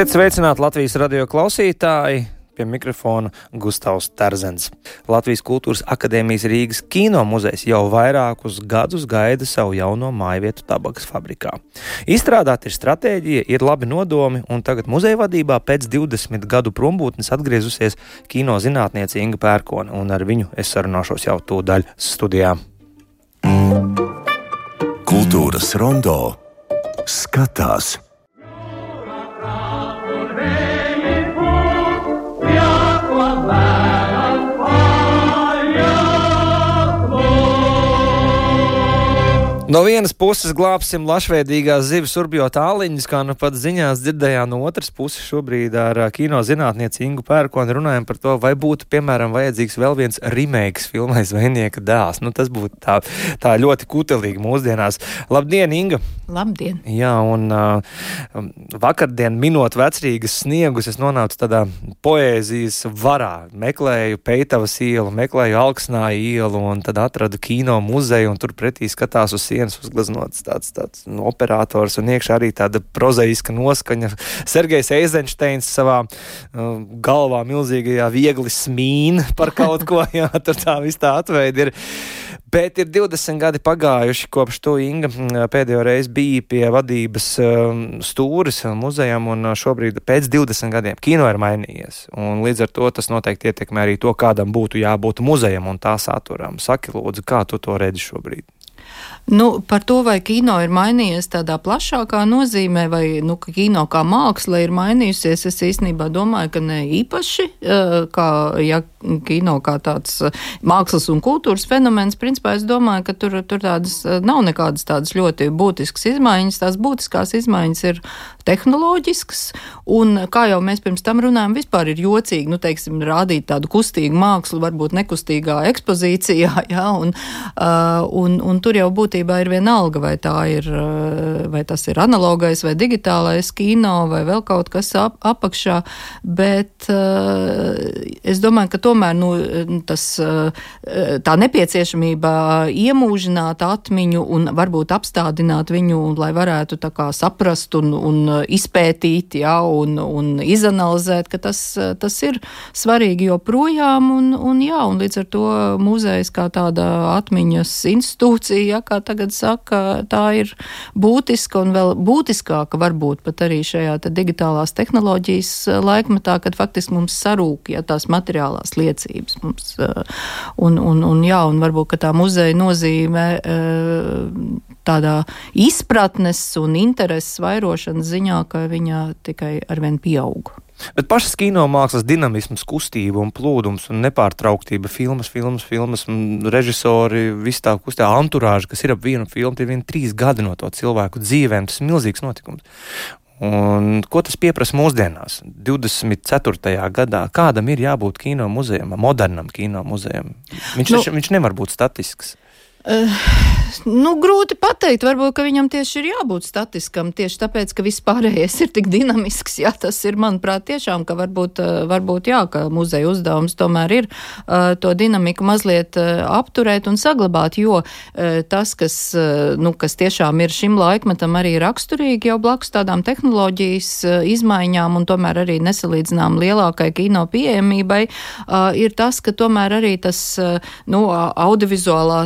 Esiet sveicināti Latvijas radio klausītāji! Pie mikrofona Gustavs Terzens. Latvijas Kultūras Akadēmijas Rīgas kino muzejs jau vairākus gadus gaida savu jauno mājvietu tabakas fabrikā. Izstrādāta ir stratēģija, ir labi nodomi, un tagad muzeja vadībā pēc 20 gadu prombūtnes atgriezusies kino zinātniece Inga Pērkona, un ar viņu es sarunāšos jau tūdaļ studijā. Kultūras rondo skatās. No vienas puses glābsim lašveidīgās zivis urbjo tāliņas, kā nu pat ziņās dzirdējām, no otras puses šobrīd ar kino zinātnieci Ingu Pērkonu runājam par to, vai būtu, piemēram, vajadzīgs vēl viens remakes filmai Zvejnieka dēls. Nu, tas būtu tā, tā ļoti kutelīgi mūsdienās. Labdien, Inga! Labdien! Jā, un uh, vakardien minot vecrīgas sniegus, es nonācu tādā poēzijas varā. Meklēju Peitavas ielu, meklēju Alksnāju ielu un tad atradu kino muzeju un tur pretī skatās uz sienas uzgleznots tāds, tāds nu, operators, un iekšā arī tāda prozaiska noskaņa. Sergejs Eizensteins savā uh, galvā milzīgajā viegli smīn par kaut ko, jā, tur tā viss tā atveidi ir. Bet ir 20 gadi pagājuši kopš to Inga pēdējo reizi bija pie vadības um, stūres muzejam, un šobrīd pēc 20 gadiem kino ir mainījies. Un līdz ar to tas noteikti ietekmē arī to, kādam būtu jābūt muzejam un tā saturam. Saki, lūdzu, kā tu to redzi šobrīd? Nu, par to, vai kino ir mainījies tādā plašākā nozīmē, vai nu, kino kā māksla ir mainījusies, es īstenībā domāju, ka ne īpaši, kā ja kino kā tāds mākslas un kultūras fenomens, principā es domāju, ka tur, tur tādas nav nekādas tādas ļoti būtiskas izmaiņas. Tās būtiskās izmaiņas ir tehnoloģiskas, un kā jau mēs pirms tam runājam, vispār ir jocīgi, nu, teiksim, rādīt tādu kustīgu mākslu, varbūt nekustīgā ekspozīcijā, jā, un, un, un tur jau būtībā ir vienalga, vai ir, vai tas ir analogais vai digitālais kino vai vēl kaut kas ap, apakšā, bet uh, es domāju, ka tomēr, nu, tas, uh, tā nepieciešamība iemūžināt atmiņu un varbūt apstādināt viņu, lai varētu saprast un, un izpētīt, jā, un, un izanalizēt, ka tas, tas ir svarīgi joprojām, un, un jā, un līdz ar to muzejs kā tāda atmiņas institūcija, jā, kā tagad saka, tā ir būtiska un vēl būtiskāka varbūt pat arī šajā te digitālās tehnoloģijas laikmetā, kad faktiski mums sarūk, ja tās materiālās liecības mums, un, un, un jā, un varbūt, tā muzeja nozīme tādā izpratnes un intereses vairošanas ziņā, ka viņa tikai arvien pieaug. Bet pašas kino mākslas dinamisms, kustība un plūdums un nepārtrauktība, filmas, filmas, filmas, režisori, viss tā kustība, anturāža, kas ir ap vienu filmu, tie ir vien trīs gadi no to cilvēku dzīvēm. Tas ir milzīgs notikums. Un, ko tas prasa mūsdienās, 24. gadā? Kādam ir jābūt kino muzejam, modernam kino muzejam? Viņš, nu, viņš nevar būt statisks. Uh, nu, grūti pateikt, varbūt viņam tieši ir jābūt statiskam, tieši tāpēc, ka viss pārējais ir tik dinamisks. Jā, tas ir, manuprāt, tiešām, ka varbūt, eh, varbūt jā, ka muzeja uzdevums tomēr ir uh, to dinamiku mazliet uh, apturēt un saglabāt, jo tas, kas, nu, kas tiešām ir šim laikmetam arī raksturīgi jau blakus tādām tehnoloģijas izmaiņām un tomēr arī nesalīdzinām lielākai kino pieejamībai, ir tas, ka tomēr arī tas, nu, audiovizuālā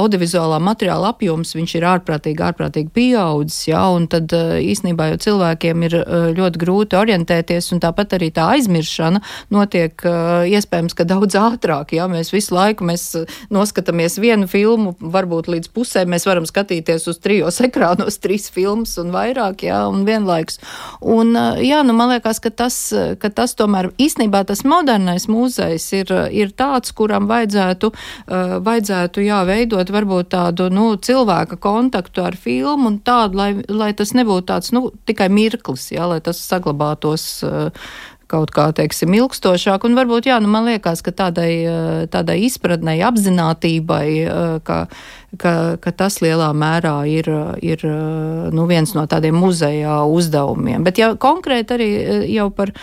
audiovizuālā materiāla apjoms ir ārprātīgi, ārprātīgi pieaudzis, jā, tad īsnībā jau cilvēkiem ir ļoti grūti orientēties, un tāpat arī tā aizmiršana notiek iespējams, ka daudz ātrāk, jā, mēs visu laiku mēs noskatāmies vienu filmu, varbūt līdz pusē mēs varam skatīties uz trijos ekrānos trīs filmas un vairāk, jā, un vienlaikus. Un, jā, nu man liekas, ka tas, ka tas tomēr īstenībā tas modernais mūzejs ir, ir tāds, kuram vajadzētu, vajadzētu, jā, veidot veidot varbūt tādu nu, cilvēka kontaktu ar filmu un tādu, lai, lai tas nebūtu tāds nu, tikai mirklis, jā, lai tas saglabātos uh, kaut kā, teiksim, ilgstošāk. Un varbūt, jā, nu, man liekas, ka tādai, uh, tādai izpratnei, apzinātībai, uh, ka, ka, ka tas lielā mērā ir, ir nu, viens no tādiem muzeja uzdevumiem. Bet ja konkrēti arī jau par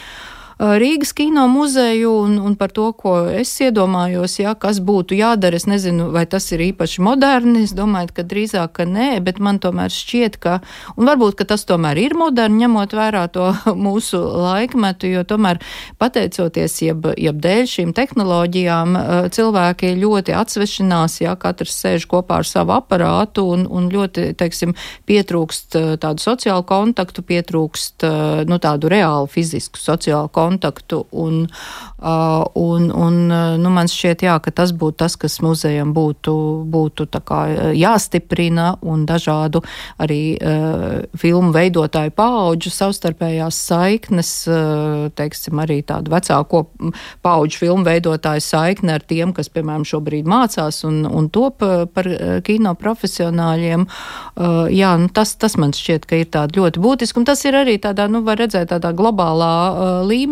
Rīgas kino muzeju un, un par to, ko es iedomājos, ja, kas būtu jādara. Es nezinu, vai tas ir īpaši moderni. Es domāju, ka drīzāk, ka nē, bet man tomēr šķiet, ka, un varbūt, ka tas tomēr ir moderni, ņemot vērā to mūsu laikmetu, jo tomēr pateicoties jeb, jeb dēļ šīm tehnoloģijām, cilvēki ļoti atsvešinās, ja katrs sēž kopā ar savu aparātu un, un ļoti, teiksim, pietrūkst tādu sociālu kontaktu, pietrūkst nu, tādu reālu fizisku sociālu kontaktu. Un, un, un nu, man šķiet, jā, ka tas būtu tas, kas muzejam būtu, būtu kā, jāstiprina un dažādu arī uh, filmu veidotāju paauģu savstarpējās saiknes, uh, teiksim, arī tādu vecāko paauģu filmu veidotāju saikni ar tiem, kas, piemēram, šobrīd mācās un, un top par kino profesionāļiem. Uh, jā, nu, tas, tas man šķiet, ka ir tāda ļoti būtiska, un tas ir arī tādā, nu, var redzēt tādā globālā uh,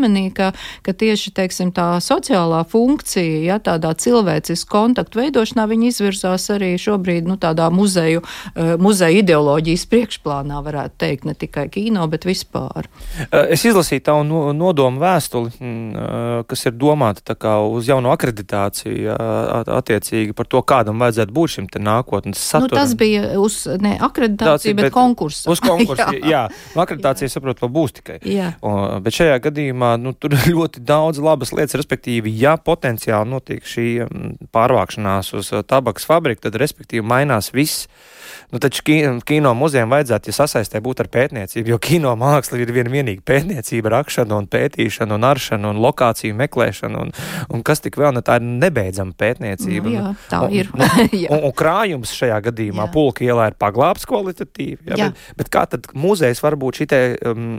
līmenī, ka, ka tieši, teiksim, tā sociālā funkcija, ja tādā cilvēcisku kontaktu veidošanā, viņi izvirzās arī šobrīd, nu, tādā muzeju, uh, muzeja ideoloģijas priekšplānā, varētu teikt, ne tikai kino, bet vispār. Es izlasīju tavu no, nodomu vēstuli, mm, kas ir domāta uz jauno akreditāciju, attiecīgi par to, kādam vajadzētu būt šim nākotnes saturam. Nu, tas bija uz, ne akreditāciju, bet, bet konkursu. Uz konkursu, jā. jā. Nu, akreditācija, saprot, vēl būs tikai. Jā. O, bet šajā gadījumā, nu, tur ir ļoti daudz labas lietas, respektīvi, ja potenciāli notiek šī mm, pārvākšanās uz tabakas fabriku, tad, respektīvi, mainās viss. Nu, taču kino muzejam vajadzētu, ja sasaistē būt ar pētniecību, jo kino māksla ir viena vienīga pētniecība, rakšana un pētīšana un aršana un lokāciju meklēšana un, un kas tik vēl, nu tā ir nebeidzama pētniecība. Nu, jā, tā un, ir. Nu, un, un krājums šajā gadījumā pulka ielā ir paglābs kvalitatīvi. Jā, jā. Bet, bet kā tad muzejs var būt šī um,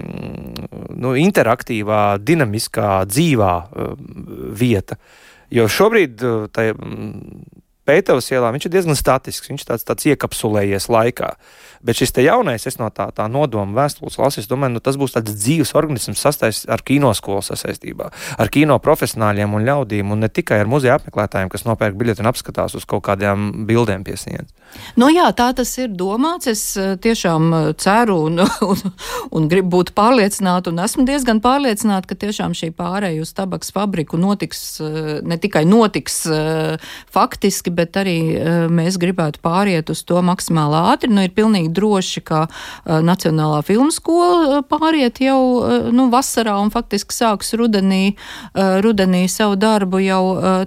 nu, interaktīvā, dinamiskā, dzīvā um, vieta? Jo šobrīd uh, tai, um, Pētavas ielā viņš ir diezgan statisks, viņš tāds, tāds iekapsulējies laikā. Bet šis jaunais, es no tā, tā nodoma vēstules lasu, es domāju, nu, tas būs tāds dzīves organisms sastāvs ar kinoskolu sasaistībā, ar kino profesionāļiem un ļaudīm, un ne tikai ar muzeja apmeklētājiem, kas nopērk biļeti un apskatās uz kaut kādām bildēm pie sienas. Nu, jā, tā tas ir domāts. Es eh, tiešām eh, ceru un, un, un gribu būt pārliecināta, un esmu diezgan pārliecināta, ka tiešām šī pārēja uz tabaks fabriku notiks, eh, ne tikai notiks faktiski, bet arī mēs gribētu pāriet uz to maksimāli ātri. Nu, ir pilnīgi droši, ka Nacionālā filmu skola pāriet jau nu, vasarā un faktiski sāks rudenī, rudenī savu darbu jau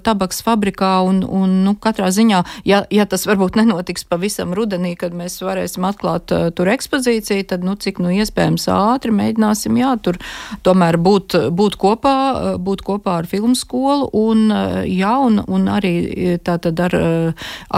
tabaks fabrikā, un, un nu, katrā ziņā, ja, ja tas varbūt nenotiks pavisam rudenī, kad mēs varēsim atklāt tur ekspozīciju, tad, nu, cik nu iespējams ātri mēģināsim, jā, tur tomēr būt, būt kopā, būt kopā ar filmu skolu, un, jā, un, un arī tātad ar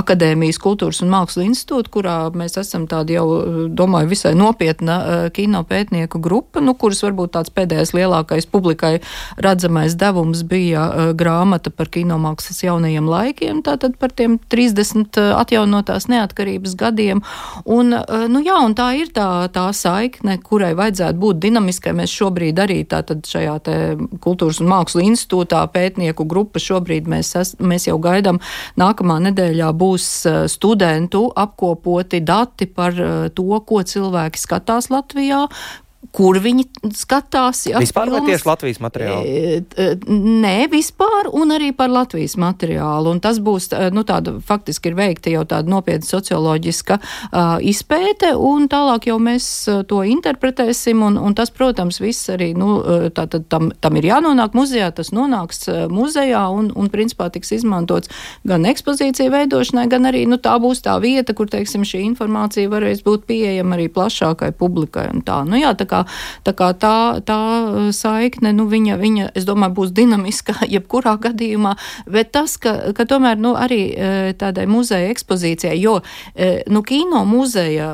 Akadēmijas kultūras un mākslu institūtu, kurā mēs esam tādi jau, domāju, visai nopietna uh, kino pētnieku grupa, nu, kuras varbūt tāds pēdējais lielākais publikai redzamais devums bija grāmata par kinomākslas jaunajiem laikiem, tātad par tiem 30 atjaunotās neatkarības gadiem. Un, nu, jā, un tā ir tā, tā saikne, kurai vajadzētu būt dinamiskai. Mēs šobrīd arī tātad šajā kultūras un mākslu institūtā pētnieku grupa šobrīd mēs, es, mēs jau gaidām nākamā nedēļā būs studentu apkopoti dati par to, ko cilvēki skatās Latvijā, kur viņi skatās. Ja, vispār filmas, vai tieši Latvijas materiālu? E, e, nē, vispār un arī par Latvijas materiālu. Un tas būs, e, nu, tāda faktiski ir veikta jau tāda nopietna socioloģiska uh, izpēte, un tālāk jau mēs to interpretēsim, un, un tas, protams, viss arī, nu, tātad tam, tam ir jānonāk muzejā, tas nonāks muzejā, un, un principā tiks izmantots gan ekspozīcija veidošanai, gan arī, nu, tā būs tā vieta, kur, teiksim, šī informācija varēs būt pieejama arī plašākai publikai un tā. Nu, jā, tā kā, tā, kā tā, tā uh, saikne, nu, viņa, viņa, es domāju, būs dinamiska jebkurā gadījumā, bet tas, ka, ka tomēr, nu, arī uh, tādai muzeja ekspozīcijai, jo, uh, nu, kino muzeja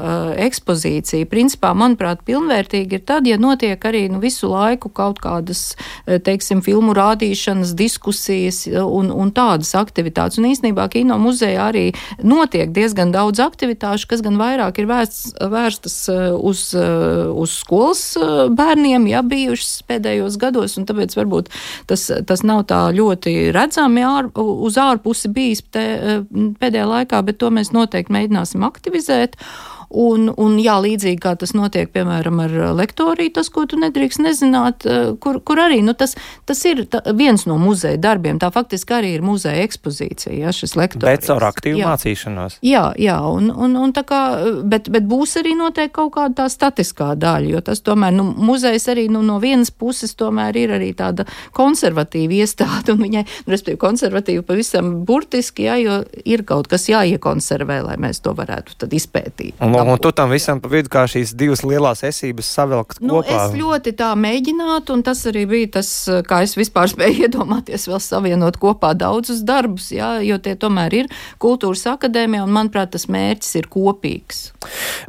ekspozīcija, principā, manuprāt, pilnvērtīgi ir tad, ja notiek arī, nu, visu laiku kaut kādas, teiksim, filmu rādīšanas, diskusijas un, un tādas aktivitātes. Un īstenībā kino muzeja arī notiek diezgan daudz aktivitāšu, kas gan vairāk ir vērsts, vērstas uz, uz skolas eh, bērniem, ja bijušas pēdējos gados, un tāpēc varbūt tas, tas nav tā ļoti redzami ār, uz ārpusi bijis te, eh, pēdējā laikā, bet to mēs noteikti mēģināsim aktivizēt. Un, un jā, līdzīgi kā tas notiek, piemēram, ar lektoriju, tas, ko tu nedrīkst nezināt, kur, kur arī, nu, tas, tas ir tā, viens no muzeja darbiem. Tā faktiski arī ir muzeja ekspozīcija, ja šis lektorijas. Bet caur aktīvu jā. mācīšanos. Jā, jā, un, un, un tā kā, bet, bet būs arī noteikti kaut kāda tā statiskā daļa, jo tas tomēr, nu, muzejs arī, nu, no vienas puses tomēr ir arī tāda konservatīva iestāde, un viņai, nu, respektīvi, konservatīva pavisam burtiski, jā, jo ir kaut kas jāiekonservē, lai mēs to varētu tad izpētīt. Un, un, un tu tam visam pa vidu kā šīs divas lielās esības savilkt nu, kopā? Es ļoti tā mēģinātu, un tas arī bija tas, kā es vispār spēju iedomāties, vēl savienot kopā daudzus darbus, jā, jo tie tomēr ir kultūras akadēmija, un manuprāt, tas mērķis ir kopīgs.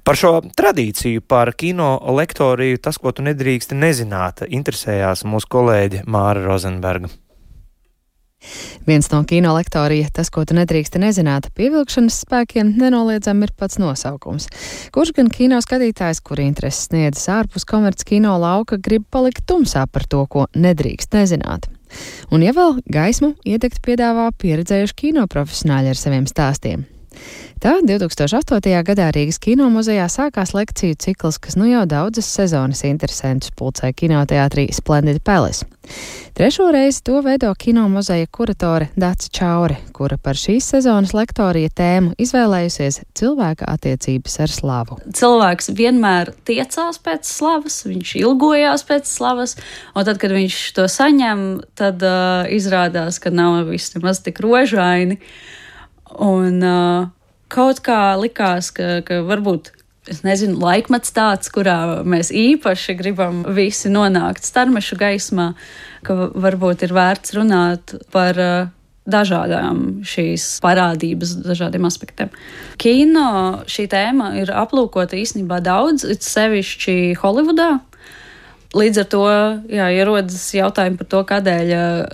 Par šo tradīciju, par kino lektoriju, tas, ko tu nedrīksti nezināt, interesējās mūsu kolēģi Māra Rozenberga. Viens no kino lektorija, tas, ko tu nedrīksti nezināt, pievilkšanas spēkiem nenoliedzami ir pats nosaukums. Kurš gan kino skatītājs, kuri intereses sniedzas ārpus komerc kino lauka, grib palikt tumsā par to, ko nedrīkst nezināt? Un, ja vēl gaismu iedegt piedāvā pieredzējuši kino profesionāļi ar saviem stāstiem. Tā 2008. gadā Rīgas kinomuzejā sākās lekciju cikls, kas nu jau daudzas sezonas interesantus pulcē kinoteātrī Splendid Palace. Trešo reizi to veido kinomuzeja kuratore Dāca Čaure, kura par šīs sezonas lektorija tēmu izvēlējusies cilvēka attiecības ar slavu. Cilvēks vienmēr tiecās pēc slavas, viņš ilgojās pēc slavas, un tad, kad viņš to saņem, tad uh, izrādās, ka nav viss nemaz tik rožaini. Un, uh, kaut kā likās, ka, ka varbūt. Es nezinu, laikmets tāds, kurā mēs īpaši gribam visi nonākt starmešu gaismā, ka varbūt ir vērts runāt par uh, dažādām šīs parādības, dažādiem aspektiem. Kino šī tēma ir aplūkota īstenībā daudz, it sevišķi Holivudā. Līdz ar to jā, ierodas jautājumi par to, kādēļ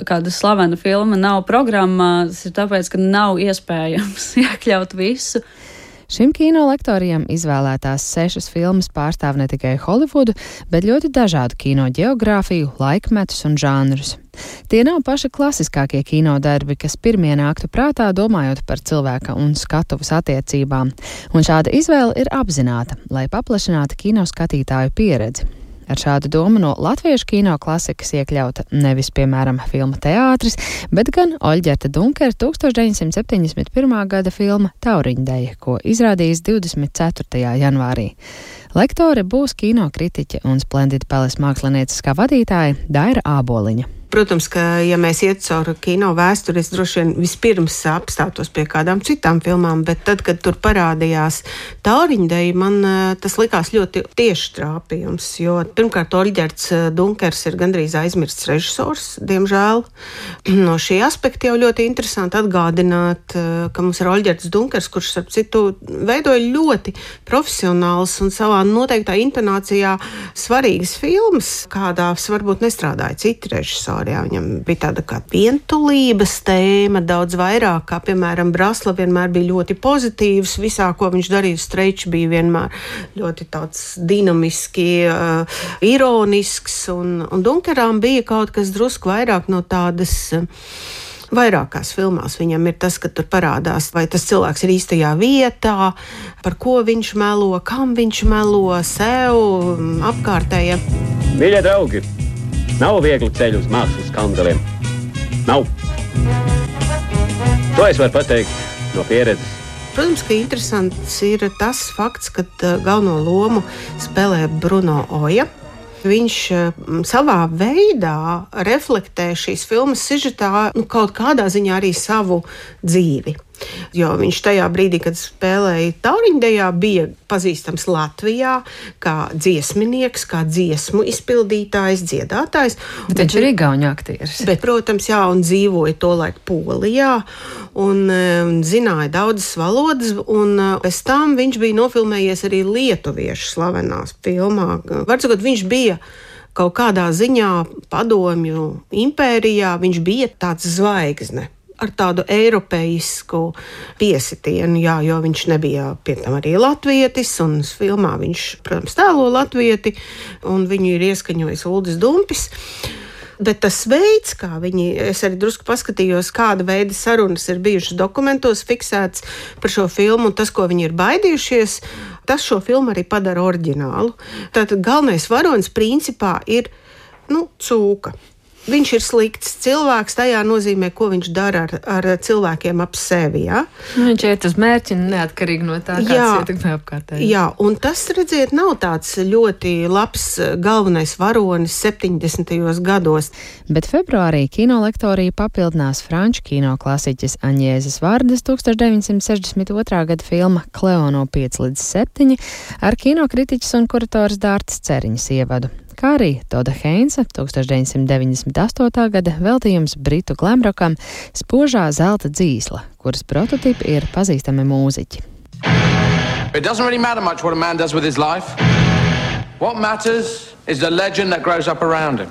kāda slavena filma nav programmā. Tas ir tāpēc, ka nav iespējams iekļaut visu. Šim kino lektorijam izvēlētās sešas filmas pārstāv ne tikai Holivudu, bet ļoti dažādu kino geogrāfiju, laikmetus un žanrus. Tie nav paši klasiskākie kino darbi, kas pirmie nāktu prātā, domājot par cilvēka un skatuves attiecībām, un šāda izvēle ir apzināta, lai paplašinātu kino skatītāju pieredzi. Ar šādu domu no latviešu kino klasikas iekļauta nevis, piemēram, filma teātris, bet gan Oļģerta Dunkera 1971. gada filma Tauriņdeja, ko izrādījis 24. janvārī. Lektore būs kino kritiķe un Splendid Palace mākslinieckā vadītāja Daira Āboliņa. Protams, ka, ja mēs iet cauri kino vēsturi, es droši vien vispirms apstātos pie kādām citām filmām, bet tad, kad tur parādījās Tauriņdeja, man eh, tas likās ļoti tieši trāpījums, jo pirmkārt Oļģerts eh, Dunkers ir gandrīz aizmirsts režisors, diemžēl. No šī aspekta jau ļoti interesanti atgādināt, eh, ka mums ir Oļģerts Dunkers, kurš, starp citu, veidoja ļoti profesionāls un savā noteiktā intonācijā svarīgas filmas, kādās varbūt nestrādāja citi režisori repertuārā. Viņam bija tāda kā vientulības tēma, daudz vairāk, kā piemēram Brasla vienmēr bija ļoti pozitīvs. Visā, ko viņš darīja, streičs bija vienmēr ļoti tāds dinamiski, uh, ironisks, un, un Dunkerām bija kaut kas drusku vairāk no tādas. Uh, Vairākās filmās viņam ir tas, ka tur parādās, vai tas cilvēks ir īstajā vietā, par ko viņš melo, kam viņš melo, sev, apkārtējiem. Mīļie draugi! Nav viegli ceļu uz mākslas kandeliem. Nav. To es varu pateikt no pieredzes. Protams, ka interesants ir tas fakts, ka uh, galveno lomu spēlē Bruno Oja. Viņš uh, savā veidā reflektē šīs filmas sižetā nu, kaut kādā ziņā arī savu dzīvi. Jo viņš tajā brīdī, kad spēlēja Tauriņdejā, bija pazīstams Latvijā kā dziesminieks, kā dziesmu izpildītājs, dziedātājs. Bet viņš ir Igaunijas aktieris. Bet, protams, jā, un dzīvoja tolaik Polijā un, un zināja daudzas valodas, un pēc tam viņš bija nofilmējies arī lietuviešu slavenās filmā. Varbūt viņš bija kaut kādā ziņā padomju impērijā, viņš bija tāds zvaigzne ar tādu eiropeisku piesitienu, jā, jo viņš nebija pie tam arī latvietis, un filmā viņš, protams, tēlo latvieti, un viņu ir ieskaņojis Uldis Dumpis. Bet tas veids, kā viņi, es arī drusku paskatījos, kāda veida sarunas ir bijušas dokumentos, fiksēts par šo filmu, un tas, ko viņi ir baidījušies, Tas šo filmu arī padara oriģinālu. Tātad galvenais varonis principā ir nu, cūka. Viņš ir slikts cilvēks, tajā nozīmē, ko viņš dara ar, ar cilvēkiem ap sevi. Ja? Nu, viņš iet uz mērķi neatkarīgi no tā, kāds ietekmē apkārtēji. Jā, un tas, redziet, nav tāds ļoti labs galvenais varonis 70. gados. Bet februārī kino lektorija papildinās franču kino klasiķis Aņēzes Vārdas 1962. gada filma Kleono 5 līdz 7 ar kinokritiķis un kurators Dārtas Ceriņas ievadu kā arī Toda Heinza 1998. gada veltījums Britu glamrokam Spožā zelta dzīsla, kuras prototipi ir pazīstami mūziķi. It doesn't really matter much what a man does with his life. What matters is the legend that grows up around him.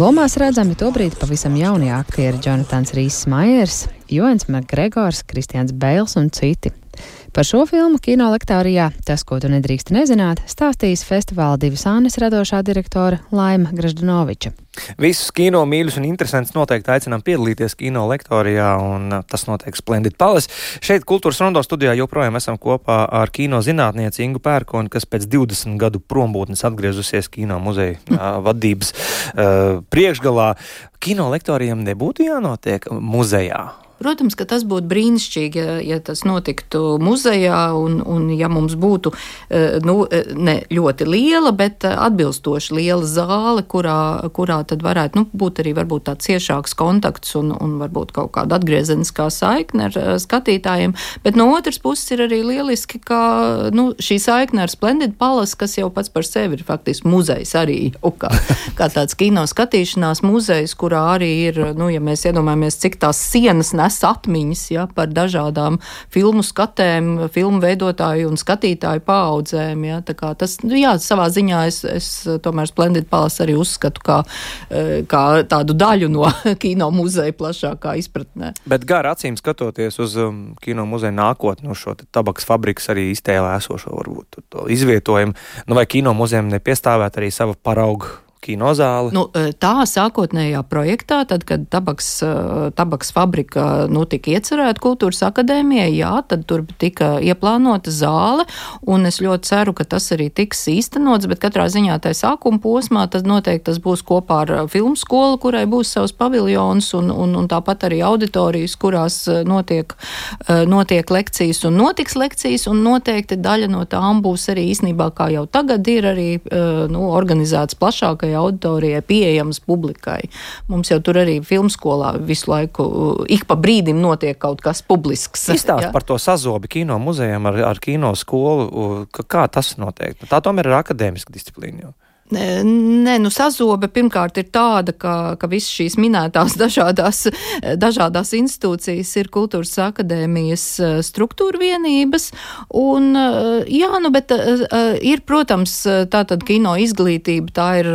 Lomās redzami tobrīd pavisam jaunie aktieri Jonatans Rīss Maiers, Joens Makgregors, Kristians Bēls un citi. Par šo filmu kino lektārijā Tas, ko tu nedrīkst nezināt, stāstīs festivāla divas ānes radošā direktore Laima Graždanoviča. Visus kino mīļus un interesantus noteikti aicinām piedalīties kino lektorijā, un uh, tas notiek Splendid Palace. Šeit kultūras rondo studijā joprojām esam kopā ar kino zinātnieci Ingu Pērkoni, kas pēc 20 gadu prombūtnes atgriezusies kino muzeja uh, vadības uh, priekšgalā. Kino lektoriem nebūtu jānotiek muzejā. Protams, ka tas būtu brīnišķīgi, ja, ja tas notiktu muzejā un, un ja mums būtu eh, nu, eh, ne ļoti liela, bet eh, atbilstoši liela zāle, kurā, kurā tad varētu nu, būt arī tāds ciešāks kontakts un, un varbūt kaut kāda atgriezeniskā saikne ar skatītājiem. Bet no otras puses ir arī lieliski, ka nu, šī saikne ar Splendid Palace, kas jau pats par sevi ir faktiski muzejs arī, kā, kā tāds kino skatīšanās muzejs, kurā arī ir, nu, ja mēs iedomājamies, cik tās sienas nes nes atmiņas ja, par dažādām filmu skatēm, filmu veidotāju un skatītāju paudzēm. Ja. Tas, nu, jā, savā ziņā es, es tomēr Splendid Palace arī uzskatu kā, e, kā tādu daļu no kino muzeja plašākā izpratnē. Bet gar acīm skatoties uz um, kino muzeja nākotni, no šo tabaks fabrikas arī iztēlē esošo varbūt to izvietojumu, nu vai kino muzejam nepiestāvēt arī sava parauga kinozāli? Nu, e, tā sākotnējā projektā, tad, kad tabaks, e, tabaks fabrika nu, tika iecerēta kultūras akadēmijai, jā, tad tur tika ieplānota zāle, un es ļoti ceru, ka tas arī tiks īstenots, bet katrā ziņā tajā sākuma posmā tas noteikti tas būs kopā ar filmu skolu, kurai būs savs paviljons, un, un, un tāpat arī auditorijas, kurās notiek, notiek lekcijas un notiks lekcijas, un noteikti daļa no tām būs arī īsnībā, kā jau tagad ir arī nu, organizētas plašākajā plašākai auditorijai, pieejams publikai. Mums jau tur arī filmskolā visu laiku, ik pa brīdim notiek kaut kas publisks. Izstāst par to sazobi kino muzejam ar, ar kino skolu, kā tas notiek. Tā tomēr ir akadēmiska disciplīna. Jau. Nē, nu, sazobe pirmkārt ir tāda, ka, ka visas šīs minētās dažādās, dažādās institūcijas ir kultūras akadēmijas eh, struktūra vienības. Un, eh, jā, nu, bet eh, ir, protams, tā tad kino izglītība, tā ir,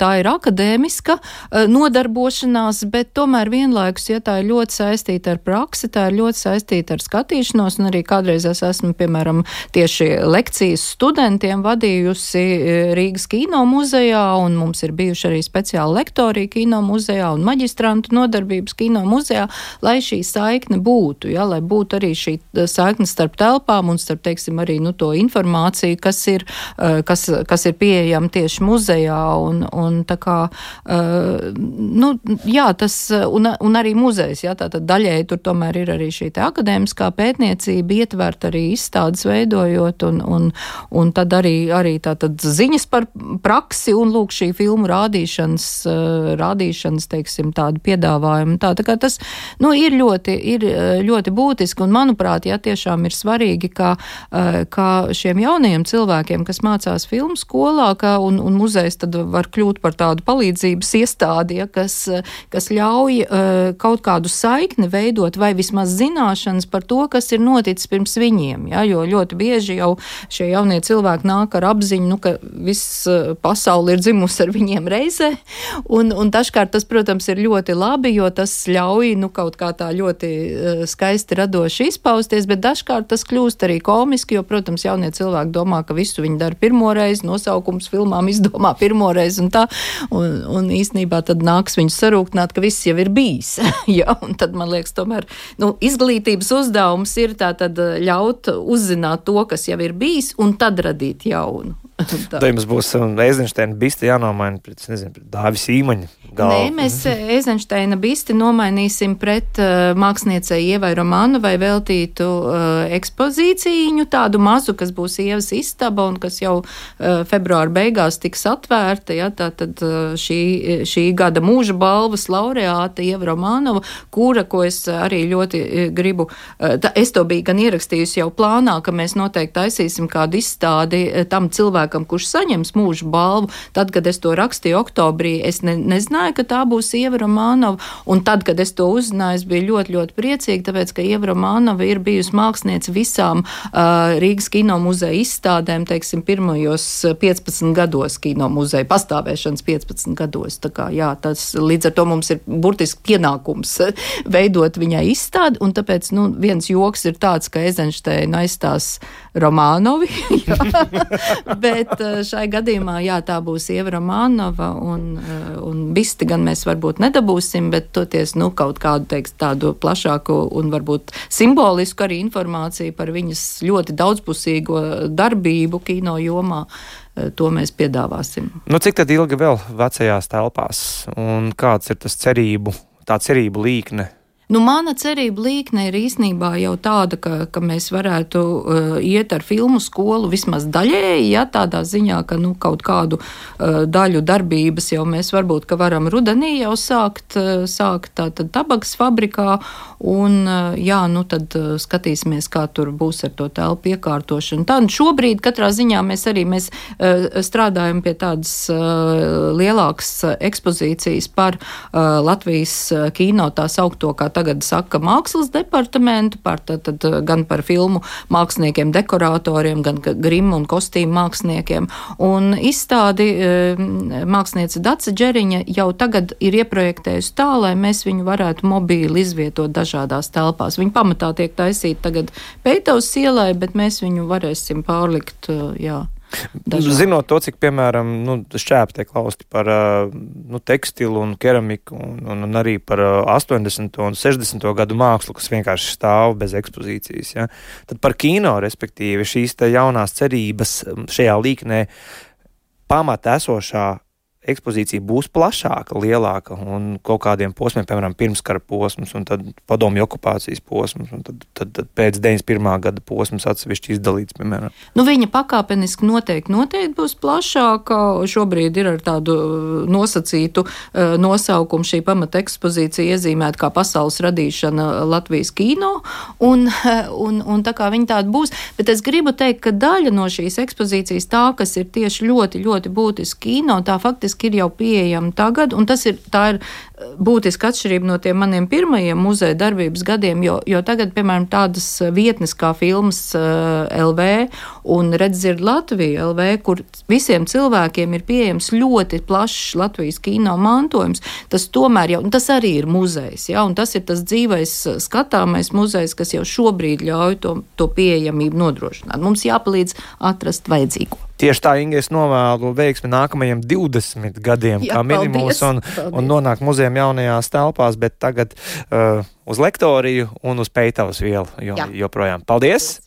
tā ir akadēmiska nodarbošanās, bet tomēr vienlaikus, ja tā ir ļoti saistīta ar praksi, tā ir ļoti saistīta ar skatīšanos, un arī kādreiz es esmu, piemēram, tieši lekcijas studentiem vadījusi Rīgas kino muzejā, un mums ir bijuši arī speciāli lektori kino muzejā un maģistrantu nodarbības kino muzejā, lai šī saikne būtu, ja, lai būtu arī šī eh, saikne starp telpām un starp, teiksim, arī nu, to informāciju, kas ir, eh, kas, kas ir pieejama tieši muzejā. Un, un tā kā, eh, nu, jā, tas, un, un arī muzejs, jā, tātad daļēji tur tomēr ir arī šī akadēmiskā pētniecība, ietvert arī izstādes veidojot, un, un, un tad arī, arī tātad ziņas par praksi praksi un lūk šī filmu rādīšanas, uh, rādīšanas, teiksim, tādu piedāvājumu. Tā, tā kā tas, nu, ir ļoti, ir eh, ļoti būtiski un, manuprāt, jā, tiešām ir svarīgi, ka, uh, ka šiem jaunajiem cilvēkiem, kas mācās filmu skolā, ka, un, un muzejs tad var kļūt par tādu palīdzības iestādi, ja, kas, kas ļauj kaut kādu saikni veidot vai vismaz zināšanas par to, kas ir noticis pirms viņiem, ja, jo ļoti bieži jau šie jaunie cilvēki nāk ar apziņu, nu, ka viss pasaule ir dzimusi ar viņiem reizē. Un, un dažkārt tas, protams, ir ļoti labi, jo tas ļauj nu, kaut kā tā ļoti uh, skaisti radoši izpausties, bet dažkārt tas kļūst arī komiski, jo, protams, jaunie cilvēki domā, ka visu viņi dara pirmoreiz, nosaukums filmām izdomā pirmoreiz un tā, un, un īsnībā tad nāks viņus sarūktināt, ka viss jau ir bijis. ja, un tad man liekas, tomēr nu, izglītības uzdevums ir tā tad ļaut uzzināt to, kas jau ir bijis, un tad radīt jaunu. Tad jums būs Eizensteina bisti jānomaina pret, nezinu, pret Dāvis Īmaņa. Galvu. Nē, mēs Eizensteina bisti nomainīsim pret uh, māksliniecei Ievai Romanovai veltītu uh, ekspozīciju, tādu mazu, kas būs Ievas istaba un kas jau uh, februāra beigās tiks atvērta. Ja, tā tad uh, šī, šī gada mūža balvas laureāte Ieva Romanova, kura, ko es arī ļoti gribu, uh, tā, es to biju gan ierakstījusi jau plānā, ka mēs noteikti taisīsim kādu izstādi tam cilvēkam, kurš saņems mūža balvu. Tad, kad es to rakstīju oktobrī, es ne, nezināju, ka tā būs Ieva Romanova. Un tad, kad es to uzzināju, es biju ļoti, ļoti priecīga, tāpēc, ka Ieva Romanova ir bijusi māksliniece visām uh, Rīgas kino muzeja izstādēm, teiksim, pirmajos 15 gados kino muzeja pastāvēšanas 15 gados. Tā kā, jā, tas līdz ar to mums ir burtiski pienākums veidot viņai izstādi, un tāpēc, nu, viens joks ir tāds, ka Eizenšteina aizstās Romānovi, bet šai gadījumā, jā, tā būs Ieva Romanova un, un bisti gan mēs varbūt nedabūsim, bet toties, nu, kaut kādu, teiks, tādu plašāku un varbūt simbolisku arī informāciju par viņas ļoti daudzpusīgo darbību kino jomā eh, to mēs piedāvāsim. Nu, cik ilgi vēl vecajās telpās un kāds ir tas cerību, tā cerību līkne Nu, mana cerība līkne ir īstenībā jau tāda, ka, ka mēs varētu uh, iet ar filmu skolu vismaz daļēji, ja tādā ziņā, ka nu, kaut kādu uh, daļu darbības jau mēs varbūt varam rudenī jau sākt, uh, sākt tātad tabaks fabrikā, un uh, jā, nu tad uh, skatīsimies, kā tur būs ar to telpu iekārtošanu. Tā, šobrīd katrā ziņā mēs arī mēs, uh, strādājam pie tādas uh, lielākas ekspozīcijas par uh, Latvijas kino tā saukto kā tagad saka mākslas departamentu, par, tad, tad, gan par filmu māksliniekiem, dekoratoriem, gan grimu un kostīmu māksliniekiem. Un izstādi eh, mākslinieca Dace Džeriņa jau tagad ir ieprojektējusi tā, lai mēs viņu varētu mobīli izvietot dažādās telpās. Viņa pamatā tiek taisīta tagad Pētavas ielai, bet mēs viņu varēsim pārlikt, eh, jā. Dažādi. Zinot to, cik, piemēram, nu, šķēpi tiek lausti par nu, tekstilu un keramiku, un, un, un arī par 80. un 60. gadu mākslu, kas vienkārši stāv bez ekspozīcijas, ja? tad par kino, respektīvi, šīs jaunās cerības šajā līknē pamatā esošā ekspozīcija būs plašāka, lielāka un kaut kādiem posmiem, piemēram, pirmskara posms, un tad padomju okupācijas posms, un tad, tad, tad pēc 91. gada posms atsevišķi izdalīts, piemēram. Nu, viņa pakāpeniski noteikti, noteikti būs plašāka. Šobrīd ir ar tādu uh, nosacītu uh, nosaukumu šī pamata ekspozīcija iezīmēta kā pasaules radīšana Latvijas kino, un, un, un tā kā viņa tāda būs, bet es gribu teikt, ka daļa no šīs ekspozīcijas tā, kas ir tieši ļoti, ļoti būtiski kino, tā faktiski faktiski ir jau pieejama tagad, un tas ir, ir būtiska atšķirība no tiem maniem pirmajiem muzeja darbības gadiem, jo, jo tagad, piemēram, tādas vietnes kā filmas eh, LV un Redzird Latvija LV, kur visiem cilvēkiem ir pieejams ļoti plašs Latvijas kino mantojums, tas tomēr jau, tas arī ir muzejs, ja, un tas ir tas dzīvais skatāmais muzejs, kas jau šobrīd ļauj to, to pieejamību nodrošināt. Mums jāpalīdz atrast vajadzīgo. Tieši tā, Inga, es novēlu veiksmi nākamajiem 20 gadiem, Jā, kā minimums, un, paldies. un nonākt muzejām jaunajās telpās, bet tagad uh, uz lektoriju un uz peitavas vielu jo, Jā. joprojām. Paldies!